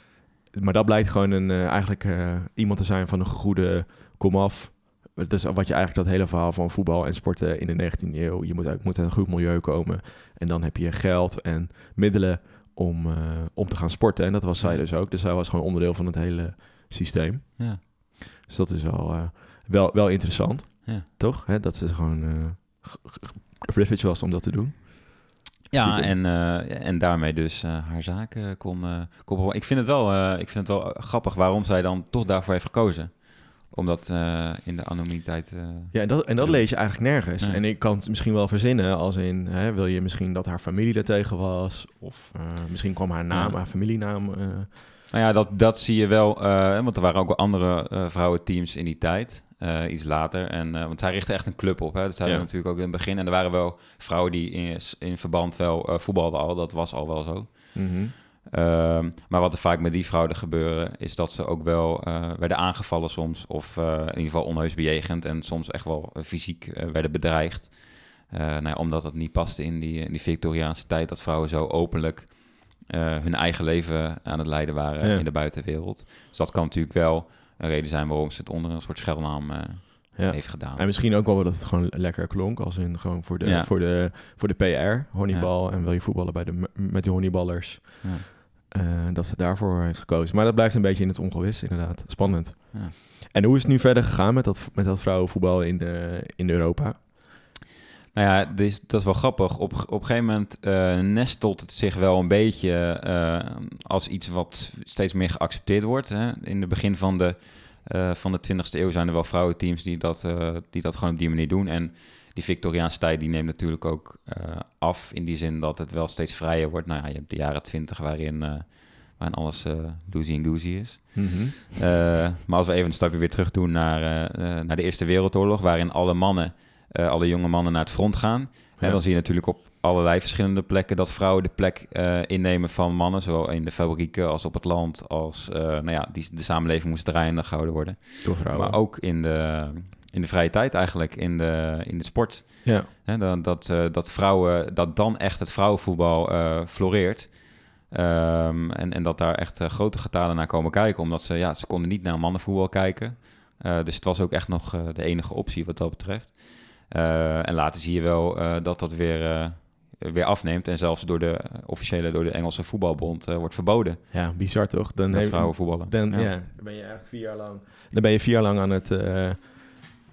Maar dat blijkt gewoon een, eh, eigenlijk eh, iemand te zijn van een goede komaf. Dat is wat je eigenlijk dat hele verhaal van voetbal en sporten in de 19e eeuw. Je moet, uit- moet uit een goed milieu komen. En dan heb je geld en middelen om, om te gaan sporten. En dat was zij dus ook. Dus zij was gewoon onderdeel van het hele systeem. Ja. Dus dat is wel, eh, wel, wel interessant. Ja. Toch? Hè? Dat ze gewoon eh, privilege was om dat te doen. Ja, en, eh, en daarmee dus haar zaak eh, kon, eh kon. Ik vind het wel, ik vind het wel grappig waarom zij dan toch daarvoor heeft gekozen. Omdat in de anonimiteit... Ja, en dat, en dat lees je eigenlijk nergens. Nee. En ik kan het misschien wel verzinnen als in... Hè, wil je misschien dat haar familie er tegen was? Of misschien kwam haar naam, Ja. haar familienaam... Nou ja, dat, dat zie je wel. eh, want er waren ook wel andere eh, vrouwenteams in die tijd. eh, iets later. En, want zij richtte echt een club op. Hè? Dat zeiden Ja. we natuurlijk ook in het begin. En er waren wel vrouwen die in, in verband wel voetbalden al. Dat was al wel zo. mhm. Ehm, maar wat er vaak met die vrouwen gebeuren, is dat ze ook wel werden aangevallen soms. Of in ieder geval onheus bejegend. En soms echt wel fysiek werden bedreigd. Nou ja, omdat het niet paste in die, in die Victoriaanse tijd. Dat vrouwen zo openlijk hun eigen leven aan het leiden waren Ja. in de buitenwereld. Dus dat kan natuurlijk wel een reden zijn waarom ze het onder een soort schuilnaam eh, ja. heeft gedaan. En misschien ook wel dat het gewoon lekker klonk. Als in gewoon voor de, Ja. voor de, voor de PR, honneybal. En wil je voetballen bij de, met die honneyballers. Ja. eh, dat ze daarvoor heeft gekozen. Maar dat blijft een beetje in het ongewis, inderdaad. Spannend. Ja. En hoe is het nu verder gegaan met dat, met dat vrouwenvoetbal in, de, in Europa? Nou ja, dit is, dat is wel grappig. Op, op een gegeven moment eh, nestelt het zich wel een beetje eh, als iets wat steeds meer geaccepteerd wordt. Hè? In het begin van de, eh, van de 20e eeuw zijn er wel vrouwenteams die dat, die dat gewoon op die manier doen. En die Victoriaanse tijd die neemt natuurlijk ook af in die zin dat het wel steeds vrijer wordt. Nou ja, je hebt de jaren 20 waarin, waarin alles doezie en goosey is. Eh, maar als we even een stapje weer terug doen naar, naar de Eerste Wereldoorlog, waarin alle mannen, eh, alle jonge mannen naar het front gaan. En dan zie je natuurlijk op allerlei verschillende plekken dat vrouwen de plek eh, innemen van mannen, zowel in de fabrieken als op het land, als eh, nou ja, die, de samenleving moest draaiende gehouden worden. Door vrouwen. Maar ook in de, in de vrije tijd eigenlijk, in de, in de sport. Ja. Hè, dat, dat, dat vrouwen, dat dan echt het vrouwenvoetbal floreert. Ehm, en, en dat daar echt grote getalen naar komen kijken. Omdat ze, ja, ze konden niet naar mannenvoetbal kijken. Dus het was ook echt nog de enige optie wat dat betreft. Eh, en later zie je wel eh, dat dat weer, eh, weer afneemt. En zelfs door de officiële, door de Engelse voetbalbond eh, wordt verboden. ja, bizar toch? Dan, Dat heb- vrouwenvoetballen. dan, ja. Ja. dan ben je eigenlijk vier jaar lang... Dan ben je vier jaar lang aan het, eh,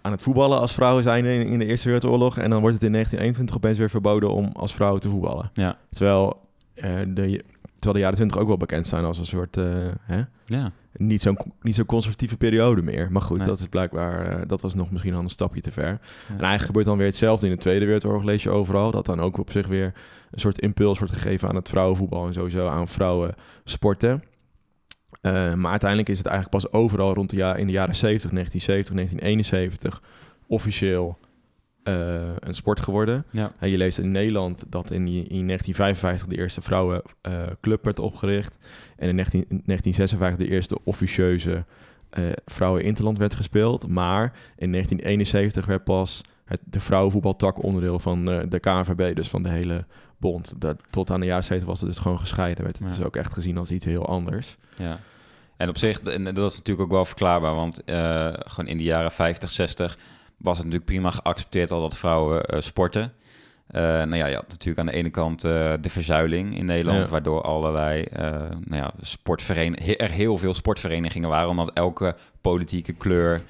aan het voetballen als vrouwen zijn in, in de Eerste Wereldoorlog. En dan wordt het in 1921 opeens weer verboden om als vrouwen te voetballen. Ja. Terwijl, eh, de, terwijl de jaren 20 ook wel bekend zijn als een soort... eh, hè? Ja. Niet zo'n niet zo conservatieve periode meer. Maar goed, Nee. dat is blijkbaar, eh, dat was nog misschien al een stapje te ver. En eigenlijk gebeurt dan weer hetzelfde in de Tweede Wereldoorlog, lees je overal. Dat dan ook op zich weer een soort impuls wordt gegeven aan het vrouwenvoetbal en sowieso aan vrouwensporten. Eh, maar uiteindelijk is het eigenlijk pas overal rond de ja in de jaren 70, 1970, 1971 officieel eh, een sport geworden. Ja. En je leest in Nederland dat in, die- in 1955 de eerste vrouwenclub werd opgericht. En in 19, 1956 de eerste officieuze eh vrouwen interland werd gespeeld. Maar in 1971 werd pas het, de vrouwenvoetbaltak onderdeel van eh, de KNVB, dus van de hele bond. Dat, tot aan de jaren 70 was het dus gewoon gescheiden. Werd het Ja. dus ook echt gezien als iets heel anders. Ja. En op zich, en dat is natuurlijk ook wel verklaarbaar, want eh, gewoon in de jaren 50, 60 was het natuurlijk prima geaccepteerd al dat vrouwen eh, sporten. Eh, nou ja, je had natuurlijk aan de ene kant eh, de verzuiling in Nederland, Ja. waardoor allerlei nou ja, sportveren- he- er heel veel sportverenigingen waren, omdat elke politieke kleur,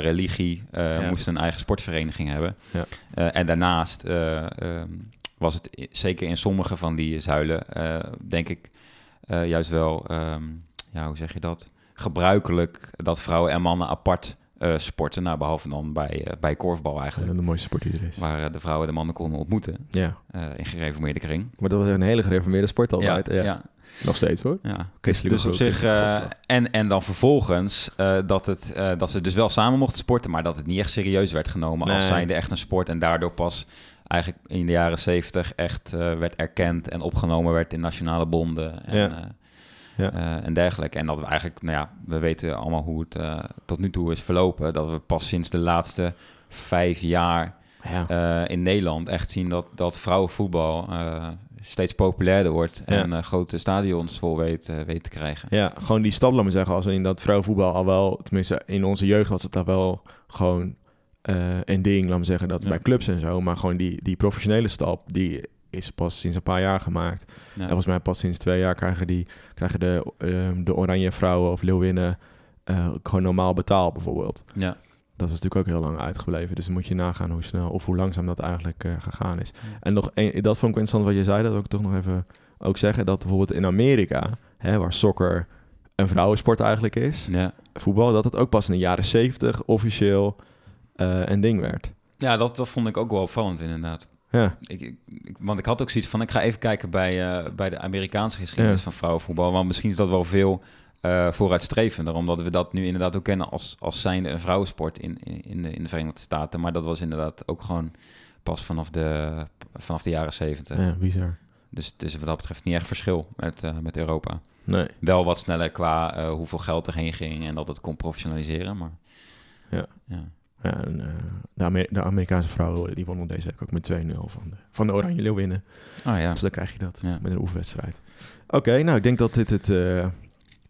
religie Ja. moest een eigen sportvereniging hebben. Ja. En daarnaast eh, ehm, was het zeker in sommige van die zuilen, denk ik, juist wel, ehm, ja, hoe zeg je dat? Gebruikelijk dat vrouwen en mannen apart eh, sporten. Nou, behalve dan bij, eh, bij korfbal eigenlijk. de mooiste sport die er is. Waar eh, de vrouwen de mannen konden ontmoeten Ja, in gereformeerde kring. maar dat was een hele gereformeerde sport altijd. Ja, ja, Nog steeds hoor. ja. Dus, dus op zich, en, en dan vervolgens dat, het, dat ze dus wel samen mochten sporten, maar dat het niet echt serieus werd genomen als zijnde echt een sport. En daardoor pas eigenlijk in de jaren zeventig echt werd erkend en opgenomen werd in nationale bonden en, Ja. Ja. eh, en dergelijke. En dat we eigenlijk, nou ja, we weten allemaal hoe het eh, tot nu toe is verlopen. Dat we pas sinds de laatste vijf jaar Ja. eh, in Nederland echt zien dat, dat vrouwenvoetbal steeds populairder wordt Ja. en grote stadions vol weet, weet te krijgen. Ja, gewoon die stap, laat maar zeggen, als in dat vrouwenvoetbal al wel, tenminste in onze jeugd was het al wel gewoon eh, een ding, laat maar zeggen, dat Ja. bij clubs en zo, maar gewoon die, die professionele stap, die is pas sinds een paar jaar gemaakt. Ja. En volgens mij pas sinds twee jaar krijgen, die, krijgen de, ehm, de oranje vrouwen of leeuwinnen eh, gewoon normaal betaald bijvoorbeeld. ja. Dat is natuurlijk ook heel lang uitgebleven. Dus dan moet je nagaan hoe snel of hoe langzaam dat eigenlijk eh, gegaan is. En nog een, dat vond ik interessant wat je zei. Dat wil ik toch nog even ook zeggen. Dat bijvoorbeeld in Amerika, hè, waar soccer een vrouwensport eigenlijk is, Ja. voetbal, dat het ook pas in de jaren 70 officieel eh, een ding werd. Ja, dat, dat vond ik ook wel opvallend inderdaad. Ja, Ik, ik, want ik had ook zoiets van, ik ga even kijken bij, eh, bij de Amerikaanse geschiedenis Ja. van vrouwenvoetbal. Want misschien is dat wel veel eh vooruitstrevender, omdat we dat nu inderdaad ook kennen als, als zijnde een vrouwensport in, in, in de, in de Verenigde Staten. Maar dat was inderdaad ook gewoon pas vanaf de, vanaf de jaren zeventig. ja bizar. Dus het is wat dat betreft niet echt verschil met, eh, met Europa. Nee, Wel wat sneller qua hoeveel geld erheen ging en dat het kon professionaliseren, maar... Ja. ja. Ja, en, eh, de, Amer- de Amerikaanse vrouwen die wonnen deze week ook met 2-0 van de, van de Oranje Leeuwinnen. Oh ja. Dus dan krijg je dat Ja. met een oefenwedstrijd. Oké, nou ik denk dat dit het, eh,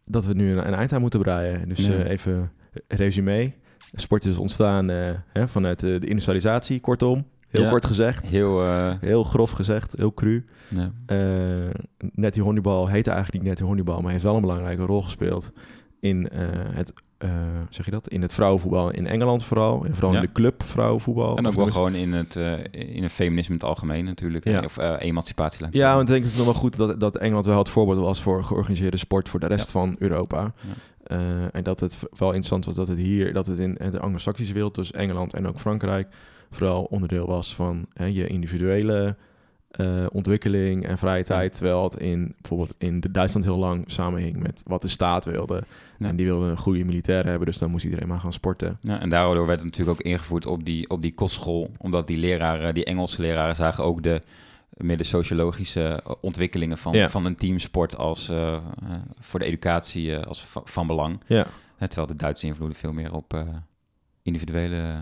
dat we nu een, een eind aan moeten breien. Dus Ja. eh, even resume. Sport is ontstaan hè, vanuit de industrialisatie, kortom. Heel Ja. kort gezegd. Heel... Heel grof gezegd, heel cru. ja. Nettie Honeybal heette eigenlijk niet Nettie Honeybal, maar heeft wel een belangrijke rol gespeeld in het, eh, zeg je dat? In het vrouwenvoetbal in Engeland vooral. En vooral Ja. in de club vrouwenvoetbal. En ook wel gewoon in het, eh, in het feminisme in het algemeen natuurlijk. Ja. Of eh, emancipatie. Ja, want ik denk dat het nog wel goed dat, dat Engeland wel het voorbeeld was voor georganiseerde sport voor de rest Ja. van Europa. En dat het wel interessant was dat het hier, dat het in de Anglo-Saxische wereld, dus Engeland en ook Frankrijk, vooral onderdeel was van hè, je individuele eh, ontwikkeling en vrije tijd. Terwijl het in bijvoorbeeld in Duitsland heel lang samenhing met wat de staat wilde. Ja. En die wilden een goede militairen hebben, dus dan moest iedereen maar gaan sporten. Ja, en daardoor werd het natuurlijk ook ingevoerd op die, op die kostschool. Omdat die leraren, die Engelse leraren, zagen ook de meer de sociologische ontwikkelingen van, Ja. van een teamsport als eh, eh, voor de educatie eh, als va- van belang. Ja, Eh, terwijl de Duitse invloeden veel meer op eh, individuele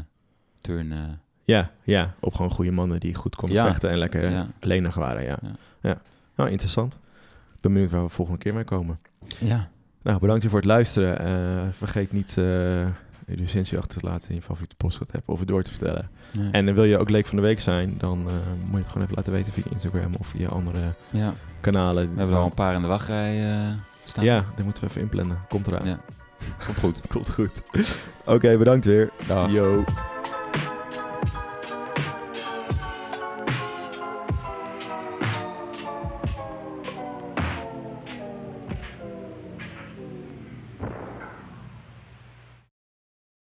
turn. Eh, ja, ja. Op gewoon goede mannen die goed konden Ja. vechten en lekker Ja. lenig waren. Ja. Ja. Ja. Nou, interessant. Ik ben benieuwd waar we volgende keer mee komen. ja. Nou, bedankt voor het luisteren. Eh, vergeet niet eh je recensie achter te laten in je favoriete podcast app of het door te vertellen. En eh, wil je ook leek van de week zijn, dan eh, moet je het gewoon even laten weten via Instagram of via andere ja. kanalen. We hebben al een paar in de wachtrij eh, staan. Ja, die moeten we even inplannen. Komt eraan. Ja. Komt goed. Komt goed. Oké, bedankt weer. Dag. Yo.